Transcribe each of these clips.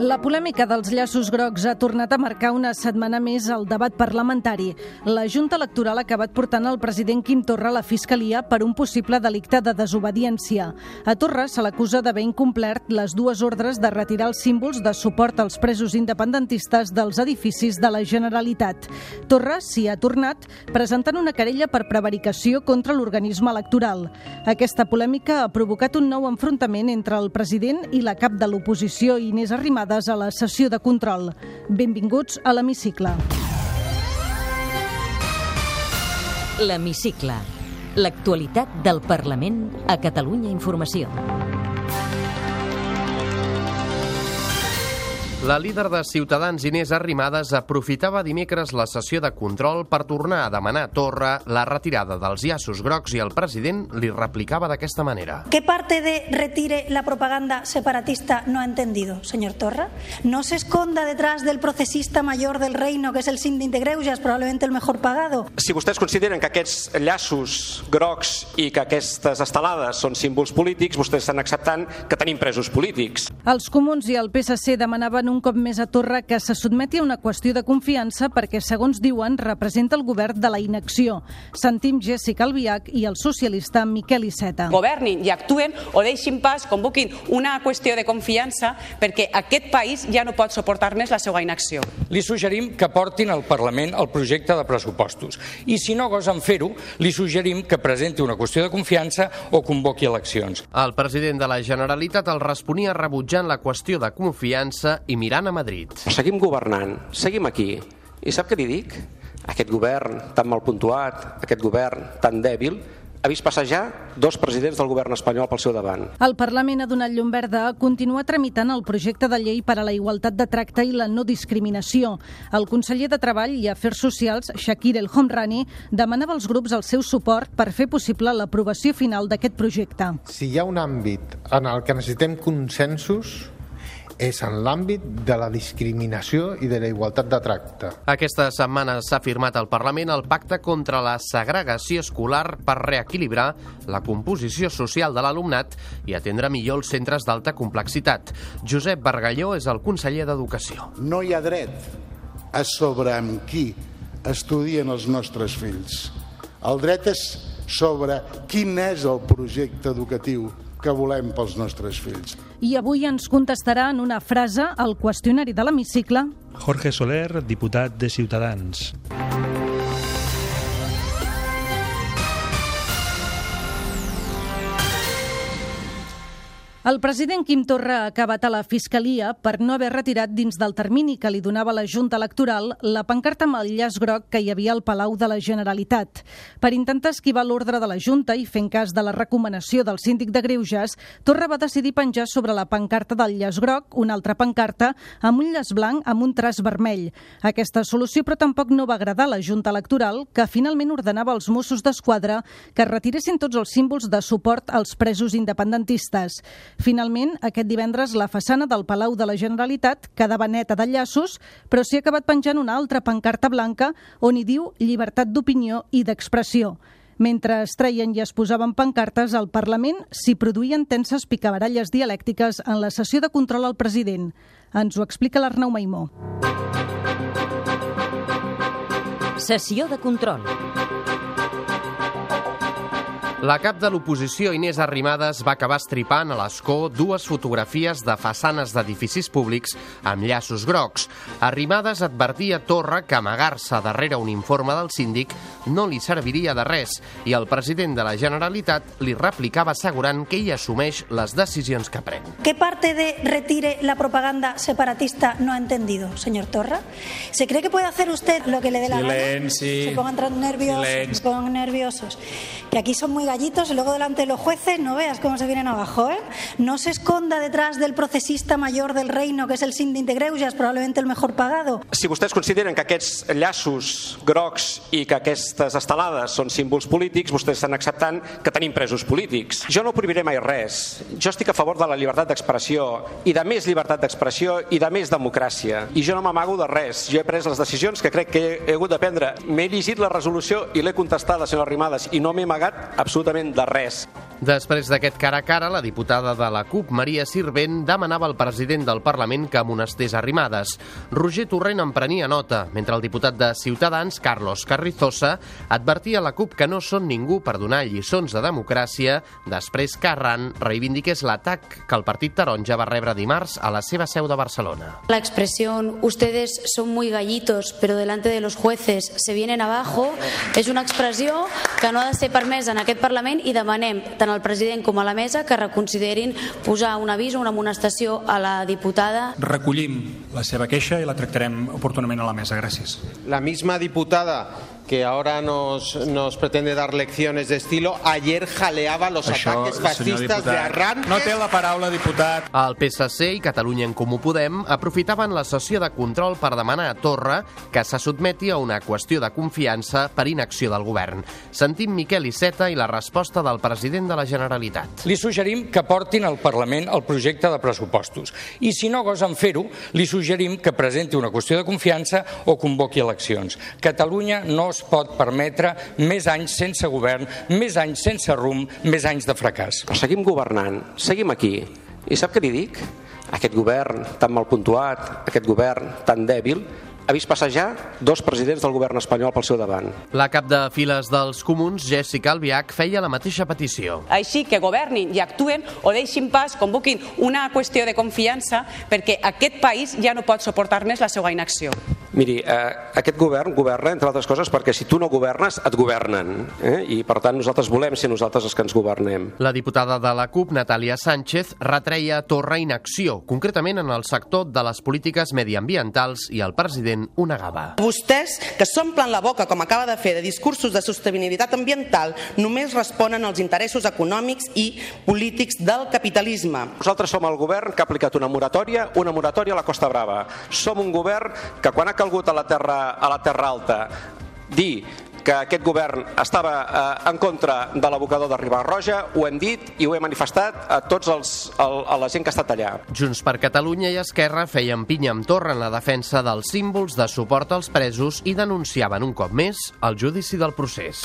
La polèmica dels llaços grocs ha tornat a marcar una setmana més el debat parlamentari. La Junta Electoral ha acabat portant el president Quim Torra a la Fiscalia per un possible delicte de desobediència. A Torra se l'acusa d'haver incomplert les dues ordres de retirar els símbols de suport als presos independentistes dels edificis de la Generalitat. Torra s'hi ha tornat presentant una querella per prevaricació contra l'organisme electoral. Aquesta polèmica ha provocat un nou enfrontament entre el president i la cap de l'oposició, Inés Arrimadas, a la sessió de control. Benvinguts a l'Hemicicle. L'Hemicicle, l'actualitat del Parlament a Catalunya Informació. La líder de Ciutadans, Inés Arrimadas, aprofitava dimecres la sessió de control per tornar a demanar a Torra la retirada dels llaços grocs i el president li replicava d'aquesta manera. ¿Qué parte de retire la propaganda separatista no ha entendido, señor Torra? No se esconda detrás del procesista mayor del reino, que es el síndic de Greuges, probablemente el mejor pagado. Si vostès consideren que aquests llaços grocs i que aquestes estelades són símbols polítics, vostès estan acceptant que tenim presos polítics. Els comuns i el PSC demanaven un cop més a Torra que se sotmeti a una qüestió de confiança perquè, segons diuen, representa el govern de la inacció. Sentim Jessica Albiach i el socialista Miquel Iceta. Governin i actuen o deixin pas, convoquin una qüestió de confiança perquè aquest país ja no pot suportar més la seva inacció. Li suggerim que portin al Parlament el projecte de pressupostos i si no gosen fer-ho, li suggerim que presenti una qüestió de confiança o convoqui eleccions. El president de la Generalitat el responia rebutjant la qüestió de confiança i mirant a Madrid. Seguim governant, seguim aquí. I sap què li dic? Aquest govern tan mal puntuat, aquest govern tan dèbil, ha vist passejar dos presidents del govern espanyol pel seu davant. El Parlament ha donat llum verda a continuar tramitant el projecte de llei per a la igualtat de tracte i la no discriminació. El conseller de Treball i Afers Socials, Shakir El Homrani, demanava als grups el seu suport per fer possible l'aprovació final d'aquest projecte. Si hi ha un àmbit en el que necessitem consensos és en l'àmbit de la discriminació i de la igualtat de tracte. Aquesta setmana s'ha firmat al Parlament el pacte contra la segregació escolar per reequilibrar la composició social de l'alumnat i atendre millor els centres d'alta complexitat. Josep Bargalló és el conseller d'Educació. No hi ha dret a sobre amb qui estudien els nostres fills. El dret és sobre quin és el projecte educatiu que volem pels nostres fills. I avui ens contestarà en una frase al qüestionari de l'hemicicle Jorge Soler, diputat de Ciutadans. El president Quim Torra ha acabat a la Fiscalia per no haver retirat dins del termini que li donava la Junta Electoral la pancarta amb el llaç groc que hi havia al Palau de la Generalitat. Per intentar esquivar l'ordre de la Junta i fent cas de la recomanació del síndic de Greuges, Torra va decidir penjar sobre la pancarta del llaç groc una altra pancarta amb un llaç blanc amb un traç vermell. Aquesta solució però tampoc no va agradar a la Junta Electoral, que finalment ordenava als Mossos d'Esquadra que retiressin tots els símbols de suport als presos independentistes. Finalment, aquest divendres, la façana del Palau de la Generalitat quedava neta de llaços, però s'hi ha acabat penjant una altra pancarta blanca on hi diu llibertat d'opinió i d'expressió. Mentre es treien i es posaven pancartes al Parlament, s'hi produïen tenses picabaralles dialèctiques en la sessió de control al president. Ens ho explica l'Arnau Maimó. Sessió de control. La cap de l'oposició, Inés Arrimadas, va acabar estripant a l'escó dues fotografies de façanes d'edificis públics amb llaços grocs. Arrimadas advertia Torra que amagar-se darrere un informe del síndic no li serviria de res i el president de la Generalitat li replicava assegurant que ell assumeix les decisions que pren. ¿Qué parte de retire la propaganda separatista no ha entendido, señor Torra? ¿Se cree que puede hacer usted lo que le dé la gana? Silenci. Se pongan tan nerviosos, Silenci. se pongan nerviosos. Que aquí son muy gallitos y luego delante de los jueces no veas cómo se vienen abajo. ¿eh? No se esconda detrás del procesista mayor del reino, que es el síndic de Greuges, probablemente el mejor pagado. Si vostès consideren que aquests llaços grocs i que aquestes estelades són símbols polítics, vostès estan acceptant que tenim presos polítics. Jo no prohibiré mai res. Jo estic a favor de la llibertat d'expressió i de més llibertat d'expressió i de més democràcia. I jo no m'amago de res. Jo he pres les decisions que crec que he hagut de prendre. M'he llegit la resolució i l'he contestat a la senyora Arrimadas i no m'he amagat absolutament de res. Després d'aquest cara a cara, la diputada de la CUP, Maria Sirvent, demanava al president del Parlament que amonestés Arrimadas. Roger Torrent en prenia nota, mentre el diputat de Ciutadans, Carlos Carrizosa, advertia a la CUP que no són ningú per donar lliçons de democràcia després que Arran reivindiqués l'atac que el partit taronja va rebre dimarts a la seva seu de Barcelona. La expresión ustedes son muy gallitos, pero delante de los jueces se vienen abajo és una expressió que no ha de ser permesa en aquest Parlament i demanem tant al president com a la mesa que reconsiderin posar un avís o una amonestació a la diputada. Recollim la seva queixa i la tractarem oportunament a la mesa. Gràcies. La misma diputada que ahora nos, nos pretende dar lecciones de estilo, ayer jaleaba los Això, ataques fascistas de Arran. No té la paraula, diputat. El PSC i Catalunya en Comú Podem aprofitaven la sessió de control per demanar a Torra que se sotmeti a una qüestió de confiança per inacció del govern. Sentim Miquel Iceta i la resposta del president de la Generalitat. Li suggerim que portin al Parlament el projecte de pressupostos. I si no gosen fer-ho, li suggerim que presenti una qüestió de confiança o convoqui eleccions. Catalunya no es pot permetre més anys sense govern, més anys sense rumb, més anys de fracàs. Però seguim governant, seguim aquí. I sap què li dic? Aquest govern tan mal puntuat, aquest govern tan dèbil, ha vist passejar dos presidents del govern espanyol pel seu davant. La cap de files dels comuns, Jessica Albiach, feia la mateixa petició. Així que governin i actuen o deixin pas, convoquin una qüestió de confiança perquè aquest país ja no pot suportar més la seva inacció. Miri, eh, aquest govern governa, entre altres coses, perquè si tu no governes, et governen. Eh? I, per tant, nosaltres volem ser nosaltres els que ens governem. La diputada de la CUP, Natàlia Sánchez, retreia a Torra inacció, concretament en el sector de les polítiques mediambientals i el president ho negava. Vostès, que s'omplen la boca, com acaba de fer, de discursos de sostenibilitat ambiental, només responen als interessos econòmics i polítics del capitalisme. Nosaltres som el govern que ha aplicat una moratòria, una moratòria a la Costa Brava. Som un govern que quan ha calgut a la Terra, a la terra Alta dir que aquest govern estava eh, en contra de l'abocador de Ribarroja, ho hem dit i ho he manifestat a tots els, a, la gent que ha estat allà. Junts per Catalunya i Esquerra feien pinya amb Torra en la defensa dels símbols de suport als presos i denunciaven un cop més el judici del procés.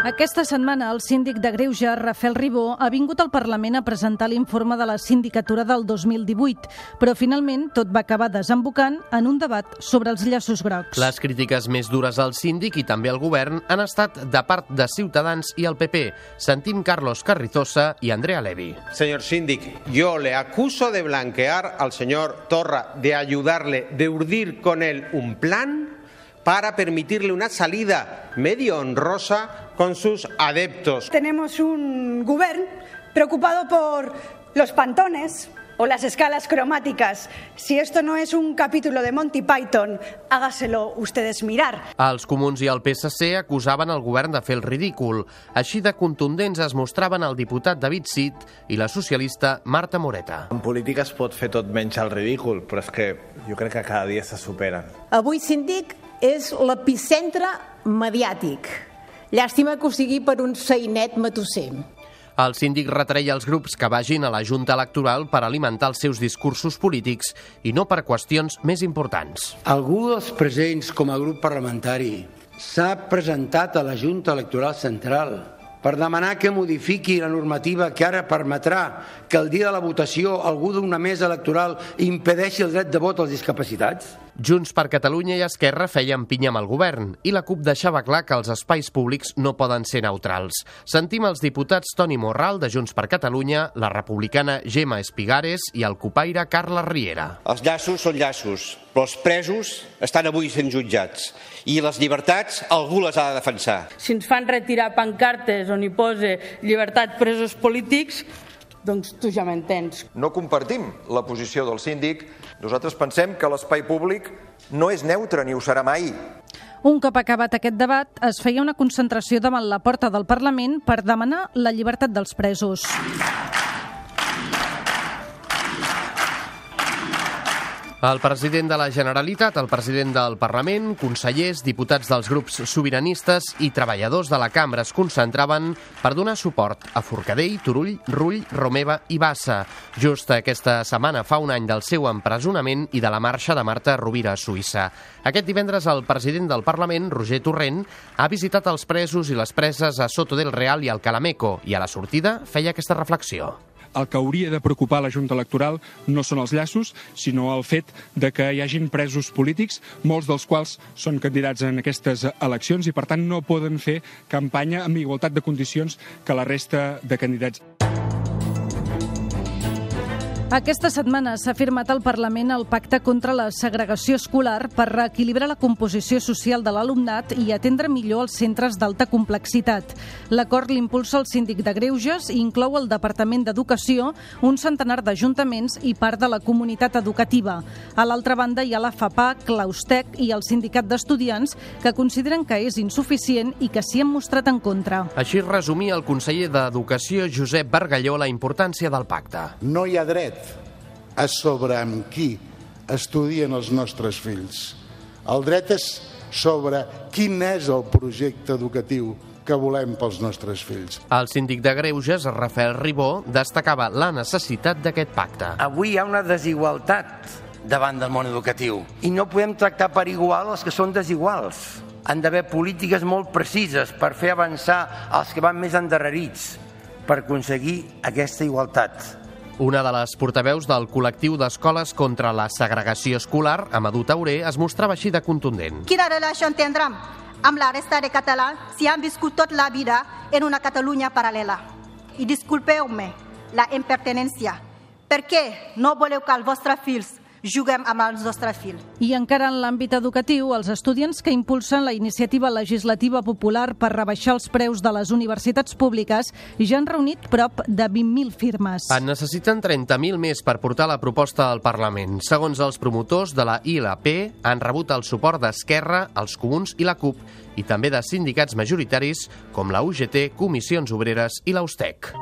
Aquesta setmana el síndic de Greuge, Rafael Ribó, ha vingut al Parlament a presentar l'informe de la sindicatura del 2018, però finalment tot va acabar desembocant en un debat sobre els llaços grocs. Les crítiques més dures al síndic i també al govern han estat de part de Ciutadans i el PP. Sentim Carlos Carrizosa i Andrea Levi. Señor síndic, yo le acuso de blanquear al señor Torra, de ayudarle, de urdir con él un plan para permitirle una salida medio honrosa con sus adeptos. Tenemos un govern preocupado por los pantones o las escalas cromáticas. Si esto no es un capítulo de Monty Python, hágaselo ustedes mirar. Els comuns i el PSC acusaven el govern de fer el ridícul. Així de contundents es mostraven el diputat David Cid i la socialista Marta Moreta. En política es pot fer tot menys el ridícul, però és que jo crec que cada dia se superen. Avui, síndic, és l'epicentre mediàtic. Llàstima que ho sigui per un seinet matusser. El síndic retreia als grups que vagin a la Junta Electoral per alimentar els seus discursos polítics i no per qüestions més importants. Algú dels presents com a grup parlamentari s'ha presentat a la Junta Electoral Central per demanar que modifiqui la normativa que ara permetrà que el dia de la votació algú d'una mesa electoral impedeixi el dret de vot als discapacitats? Junts per Catalunya i Esquerra feien pinya amb el govern i la CUP deixava clar que els espais públics no poden ser neutrals. Sentim els diputats Toni Morral, de Junts per Catalunya, la republicana Gemma Espigares i el copaire Carles Riera. Els llaços són llaços, però els presos estan avui sent jutjats i les llibertats algú les ha de defensar. Si ens fan retirar pancartes on hi posa llibertat presos polítics, doncs tu ja m'entens. No compartim la posició del síndic. Nosaltres pensem que l'espai públic no és neutre ni ho serà mai. Un cop acabat aquest debat, es feia una concentració davant la porta del Parlament per demanar la llibertat dels presos. El president de la Generalitat, el president del Parlament, consellers, diputats dels grups sobiranistes i treballadors de la cambra es concentraven per donar suport a Forcadell, Turull, Rull, Romeva i Bassa. Just aquesta setmana fa un any del seu empresonament i de la marxa de Marta Rovira a Suïssa. Aquest divendres el president del Parlament, Roger Torrent, ha visitat els presos i les preses a Soto del Real i al Calameco i a la sortida feia aquesta reflexió el que hauria de preocupar la Junta Electoral no són els llaços, sinó el fet de que hi hagin presos polítics, molts dels quals són candidats en aquestes eleccions i, per tant, no poden fer campanya amb igualtat de condicions que la resta de candidats. Aquesta setmana s'ha firmat al Parlament el Pacte contra la segregació escolar per reequilibrar la composició social de l'alumnat i atendre millor els centres d'alta complexitat. L'acord l'impulsa el síndic de Greuges i inclou el Departament d'Educació, un centenar d'ajuntaments i part de la comunitat educativa. A l'altra banda hi ha la FAPAC, l'Austec i el Sindicat d'Estudiants que consideren que és insuficient i que s'hi han mostrat en contra. Així resumia el conseller d'Educació Josep Bargalló la importància del pacte. No hi ha dret a sobre amb qui estudien els nostres fills. El dret és sobre quin és el projecte educatiu que volem pels nostres fills. El síndic de Greuges, Rafael Ribó, destacava la necessitat d'aquest pacte. Avui hi ha una desigualtat davant del món educatiu i no podem tractar per igual els que són desiguals. Han d'haver polítiques molt precises per fer avançar els que van més endarrerits per aconseguir aquesta igualtat. Una de les portaveus del col·lectiu d'escoles contra la segregació escolar, Amadou Tauré, es mostrava així de contundent. Quina relació tindrem amb la resta de catalans si han viscut tota la vida en una Catalunya paral·lela? I disculpeu-me la impertinència. Per què no voleu que els vostres fills juguem amb els nostres fills. I encara en l'àmbit educatiu, els estudiants que impulsen la iniciativa legislativa popular per rebaixar els preus de les universitats públiques ja han reunit prop de 20.000 firmes. En necessiten 30.000 més per portar la proposta al Parlament. Segons els promotors de la ILP, han rebut el suport d'Esquerra, els Comuns i la CUP, i també de sindicats majoritaris com la UGT, Comissions Obreres i l'Austec.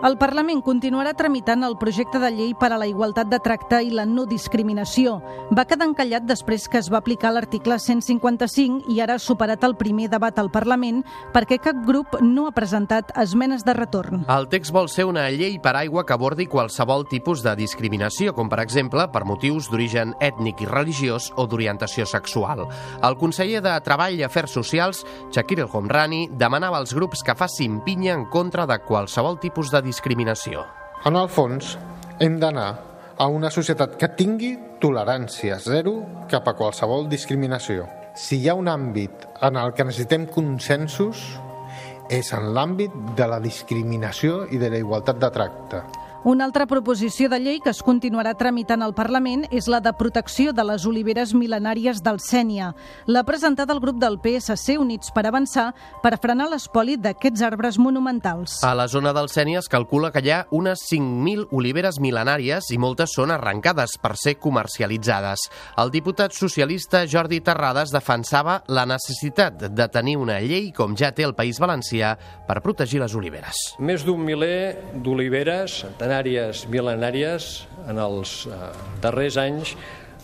El Parlament continuarà tramitant el projecte de llei per a la igualtat de tracte i la no discriminació. Va quedar encallat després que es va aplicar l'article 155 i ara ha superat el primer debat al Parlament perquè cap grup no ha presentat esmenes de retorn. El text vol ser una llei per aigua que abordi qualsevol tipus de discriminació, com per exemple per motius d'origen ètnic i religiós o d'orientació sexual. El conseller de Treball i Afers Socials, Shakir El Homrani, demanava als grups que facin pinya en contra de qualsevol tipus de discriminació. En el fons, hem d'anar a una societat que tingui tolerància zero cap a qualsevol discriminació. Si hi ha un àmbit en el que necessitem consensos, és en l'àmbit de la discriminació i de la igualtat de tracte. Una altra proposició de llei que es continuarà tramitant al Parlament és la de protecció de les oliveres mil·lenàries del Sènia. L'ha presentat el grup del PSC Units per Avançar per frenar l'espoli d'aquests arbres monumentals. A la zona del Sènia es calcula que hi ha unes 5.000 oliveres mil·lenàries i moltes són arrencades per ser comercialitzades. El diputat socialista Jordi Terrades defensava la necessitat de tenir una llei, com ja té el País Valencià, per protegir les oliveres. Més d'un miler d'oliveres, mil·lenàries, en els eh, darrers anys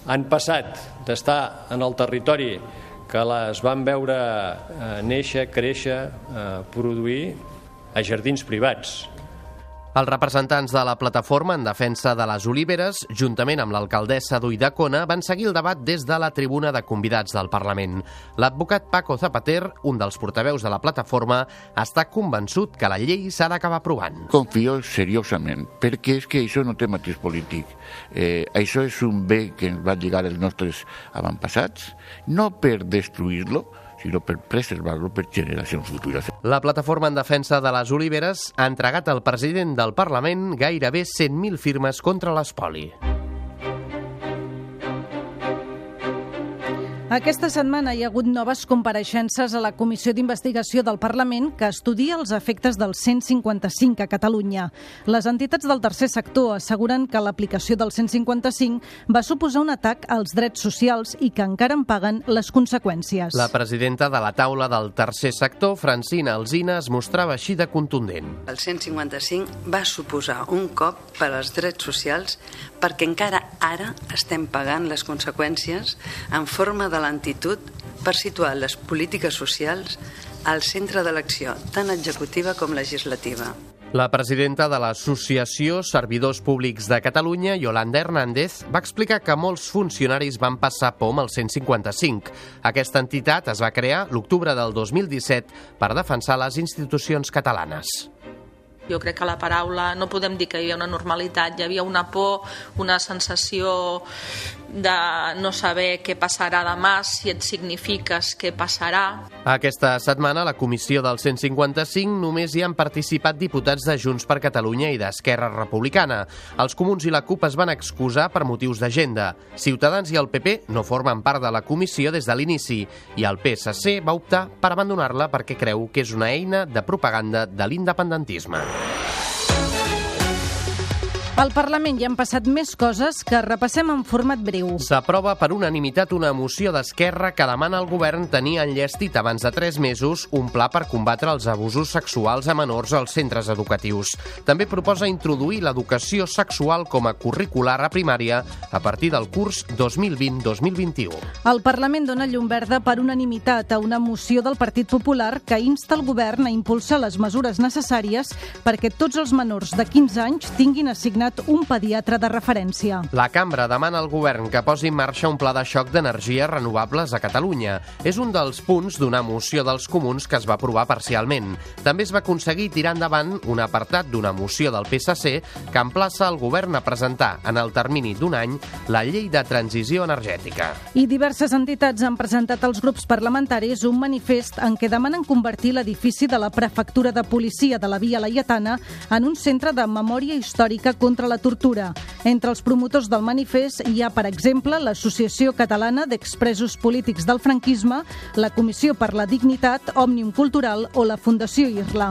han passat d'estar en el territori que les van veure eh, néixer, créixer, eh, produir, a jardins privats, els representants de la plataforma en defensa de les oliveres, juntament amb l'alcaldessa d'Uidacona, van seguir el debat des de la tribuna de convidats del Parlament. L'advocat Paco Zapater, un dels portaveus de la plataforma, està convençut que la llei s'ha d'acabar aprovant. Confio seriosament, perquè és que això no té matís polític. Eh, això és un bé que ens va lligar els nostres avantpassats, no per destruir-lo, sinó per preservar-lo per generacions futures. La plataforma en defensa de les oliveres ha entregat al president del Parlament gairebé 100.000 firmes contra l'espoli. Aquesta setmana hi ha hagut noves compareixences a la Comissió d'Investigació del Parlament que estudia els efectes del 155 a Catalunya. Les entitats del tercer sector asseguren que l'aplicació del 155 va suposar un atac als drets socials i que encara en paguen les conseqüències. La presidenta de la taula del tercer sector, Francina Alzina, es mostrava així de contundent. El 155 va suposar un cop per als drets socials perquè encara ara estem pagant les conseqüències en forma de lentitud per situar les polítiques socials al centre de l'acció, tant executiva com legislativa. La presidenta de l'Associació Servidors Públics de Catalunya, Yolanda Hernández, va explicar que molts funcionaris van passar pom al 155. Aquesta entitat es va crear l'octubre del 2017 per defensar les institucions catalanes. Jo crec que la paraula, no podem dir que hi havia una normalitat, hi havia una por, una sensació de no saber què passarà demà, si et signifiques què passarà. Aquesta setmana a la comissió del 155 només hi han participat diputats de Junts per Catalunya i d'Esquerra Republicana. Els comuns i la CUP es van excusar per motius d'agenda. Ciutadans i el PP no formen part de la comissió des de l'inici i el PSC va optar per abandonar-la perquè creu que és una eina de propaganda de l'independentisme. Al Parlament hi han passat més coses que repassem en format breu. S'aprova per unanimitat una moció d'Esquerra que demana al govern tenir enllestit abans de tres mesos un pla per combatre els abusos sexuals a menors als centres educatius. També proposa introduir l'educació sexual com a curricular a primària a partir del curs 2020-2021. El Parlament dona llum verda per unanimitat a una moció del Partit Popular que insta el govern a impulsar les mesures necessàries perquè tots els menors de 15 anys tinguin assignat designat un pediatre de referència. La cambra demana al govern que posi en marxa un pla de xoc d'energies renovables a Catalunya. És un dels punts d'una moció dels comuns que es va aprovar parcialment. També es va aconseguir tirar endavant un apartat d'una moció del PSC que emplaça el govern a presentar en el termini d'un any la llei de transició energètica. I diverses entitats han presentat als grups parlamentaris un manifest en què demanen convertir l'edifici de la Prefectura de Policia de la Via Laietana en un centre de memòria històrica contra contra la tortura. Entre els promotors del manifest hi ha, per exemple, l'Associació Catalana d'Expresos Polítics del Franquisme, la Comissió per la Dignitat, Òmnium Cultural o la Fundació Irla.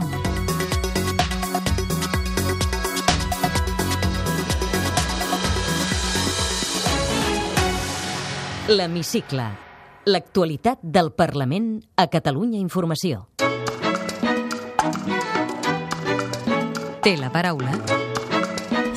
L'Hemicicle. L'actualitat del Parlament a Catalunya Informació. Té la paraula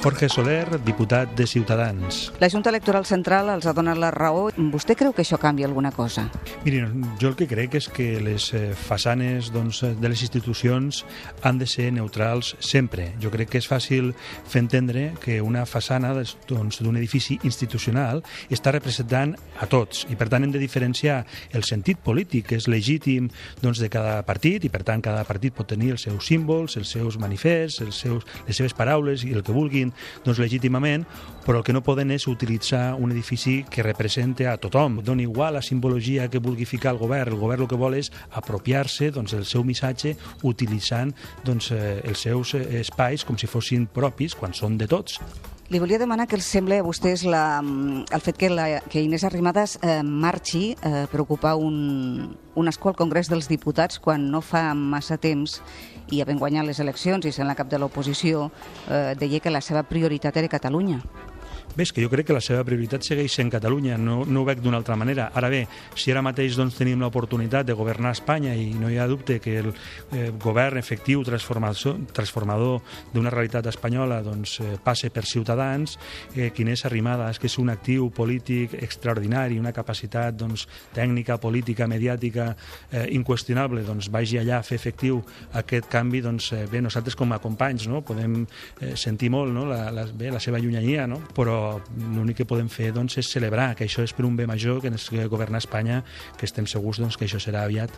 Jorge Soler, diputat de Ciutadans. La Junta Electoral Central els ha donat la raó. Vostè creu que això canvia alguna cosa? Miri, jo el que crec és que les eh, façanes doncs, de les institucions han de ser neutrals sempre. Jo crec que és fàcil fer entendre que una façana doncs, d'un edifici institucional està representant a tots i per tant hem de diferenciar el sentit polític que és legítim doncs, de cada partit i per tant cada partit pot tenir els seus símbols, els seus manifests, els seus, les seves paraules i el que vulguin facin doncs, legítimament, però el que no poden és utilitzar un edifici que represente a tothom. Dona igual la simbologia que vulgui ficar el govern. El govern el que vol és apropiar-se doncs, del seu missatge utilitzant doncs, eh, els seus eh, espais com si fossin propis quan són de tots. Li volia demanar que els sembla a vostès la, el fet que, la, que Inés Arrimadas eh, marxi eh, per ocupar un, un escó al Congrés dels Diputats quan no fa massa temps i havent guanyat les eleccions i sent la cap de l'oposició, eh, deia que la seva prioritat era Catalunya. Bé, és que jo crec que la seva prioritat segueix sent Catalunya, no, no ho veig d'una altra manera. Ara bé, si ara mateix doncs, tenim l'oportunitat de governar Espanya i no hi ha dubte que el eh, govern efectiu transformador, transformador d'una realitat espanyola doncs, eh, passe per ciutadans, eh, Quinés Arrimadas, que és un actiu polític extraordinari, una capacitat doncs, tècnica, política, mediàtica eh, inqüestionable, doncs, vagi allà a fer efectiu aquest canvi, doncs, eh, bé, nosaltres com a companys no? podem eh, sentir molt no? la, la, bé, la seva llunyania, no? però l'únic que podem fer doncs, és celebrar que això és per un bé major, que és governar Espanya, que estem segurs doncs, que això serà aviat.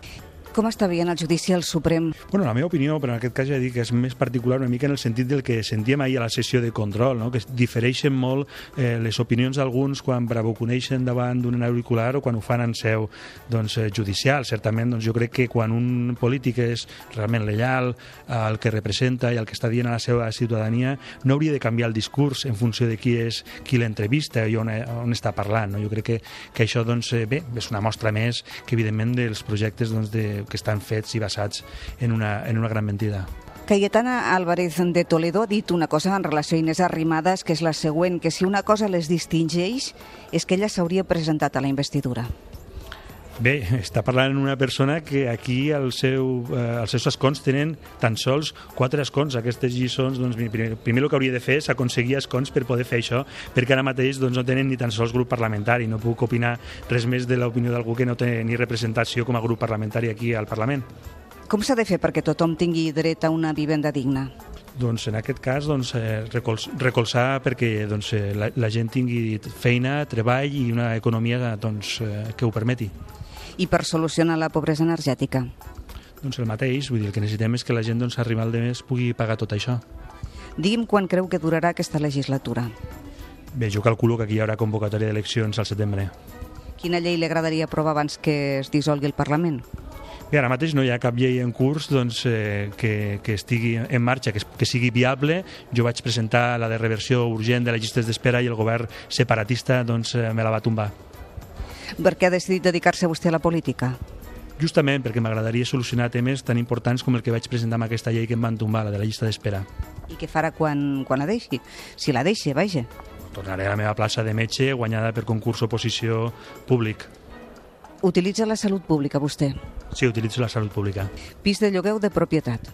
Com està veient el judici al Suprem? Bueno, la meva opinió, però en aquest cas ja dic que és més particular una mica en el sentit del que sentíem ahir a la sessió de control, no? que difereixen molt eh, les opinions d'alguns quan bravuconeixen davant d'un auricular o quan ho fan en seu doncs, eh, judicial. Certament, doncs, jo crec que quan un polític és realment lleial al que representa i al que està dient a la seva ciutadania, no hauria de canviar el discurs en funció de qui és qui l'entrevista i on, on està parlant. No? Jo crec que, que això doncs, eh, bé, és una mostra més que, evidentment, dels projectes doncs, de, que estan fets i basats en una, en una gran mentida. Cayetana Álvarez de Toledo ha dit una cosa en relació a Inés Arrimadas, que és la següent, que si una cosa les distingeix és que ella s'hauria presentat a la investidura. Bé, està parlant una persona que aquí el seu, eh, els seus escons tenen tan sols quatre escons. Aquestes lliçons, doncs, primer, primer el que hauria de fer és aconseguir escons per poder fer això, perquè ara mateix doncs, no tenen ni tan sols grup parlamentari. No puc opinar res més de l'opinió d'algú que no té ni representació com a grup parlamentari aquí al Parlament. Com s'ha de fer perquè tothom tingui dret a una vivenda digna? Doncs en aquest cas doncs, eh, recolz, recolzar perquè doncs, eh, la, la gent tingui feina, treball i una economia doncs, eh, que ho permeti. I per solucionar la pobresa energètica? Doncs el mateix, vull dir, el que necessitem és que la gent doncs, arriba al de mes pugui pagar tot això. Digui'm quan creu que durarà aquesta legislatura. Bé, jo calculo que aquí hi haurà convocatòria d'eleccions al setembre. Quina llei li agradaria aprovar abans que es dissolgui el Parlament? Bé, ara mateix no hi ha cap llei en curs doncs, eh, que, que estigui en marxa, que, que sigui viable. Jo vaig presentar la de reversió urgent de les llistes d'espera i el govern separatista doncs, eh, me la va tombar. Per què ha decidit dedicar-se vostè a la política? Justament perquè m'agradaria solucionar temes tan importants com el que vaig presentar amb aquesta llei que em van tombar, la de la llista d'espera. I què farà quan, quan la deixi? Si la deixi, vaja. Tornaré a la meva plaça de metge guanyada per concurs oposició públic. Utilitza la salut pública, vostè? Sí, utilitzo la salut pública. Pis de lloguer o de propietat?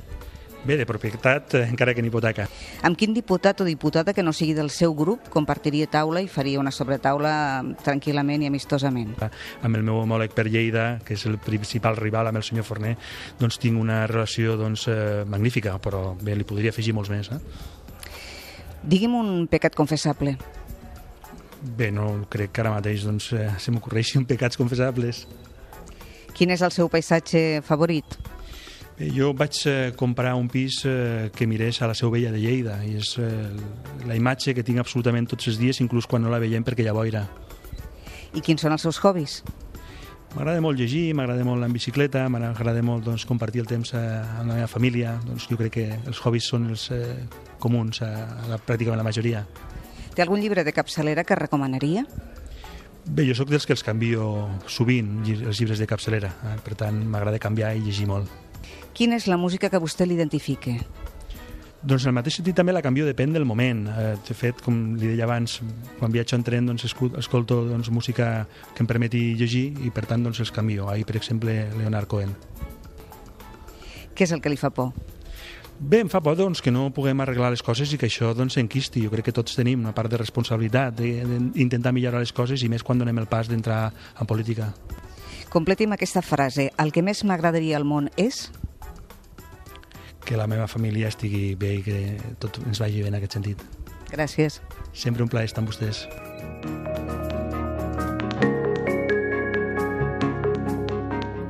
Bé, de propietat, eh, encara que en hipoteca. Amb quin diputat o diputada que no sigui del seu grup compartiria taula i faria una sobretaula tranquil·lament i amistosament? Amb el meu homòleg per Lleida, que és el principal rival amb el senyor Forner, doncs tinc una relació doncs, eh, magnífica, però bé, li podria afegir molts més. Eh? Digui'm un pecat confessable. Bé, no crec que ara mateix doncs, eh, se m'ocorreixin pecats confessables. Quin és el seu paisatge favorit? Bé, jo vaig eh, comprar un pis eh, que mirés a la Seu Vella de Lleida i és eh, la imatge que tinc absolutament tots els dies, inclús quan no la veiem perquè hi ha boira. I quins són els seus hobbies? M'agrada molt llegir, m'agrada molt la bicicleta, m'agrada molt doncs, compartir el temps eh, amb la meva família. Doncs jo crec que els hobbies són els eh, comuns a, a la, pràcticament la majoria. Té algun llibre de capçalera que recomanaria? Bé, jo sóc dels que els canvio sovint, els llibres de capçalera. Eh? Per tant, m'agrada canviar i llegir molt. Quina és la música que vostè l'identifique? Doncs en el mateix sentit també la canvio depèn del moment. Eh, de fet, com li deia abans, quan viatjo en tren doncs, escolto doncs, música que em permeti llegir i per tant doncs, els canvio. Ahir, per exemple, Leonard Cohen. Què és el que li fa por? Bé, em fa por doncs, que no puguem arreglar les coses i que això doncs, s'enquisti. Jo crec que tots tenim una part de responsabilitat d'intentar millorar les coses i més quan donem el pas d'entrar en política. Completi'm aquesta frase. El que més m'agradaria al món és que la meva família estigui bé i que tot ens vagi bé en aquest sentit. Gràcies. Sempre un plaer estar amb vostès.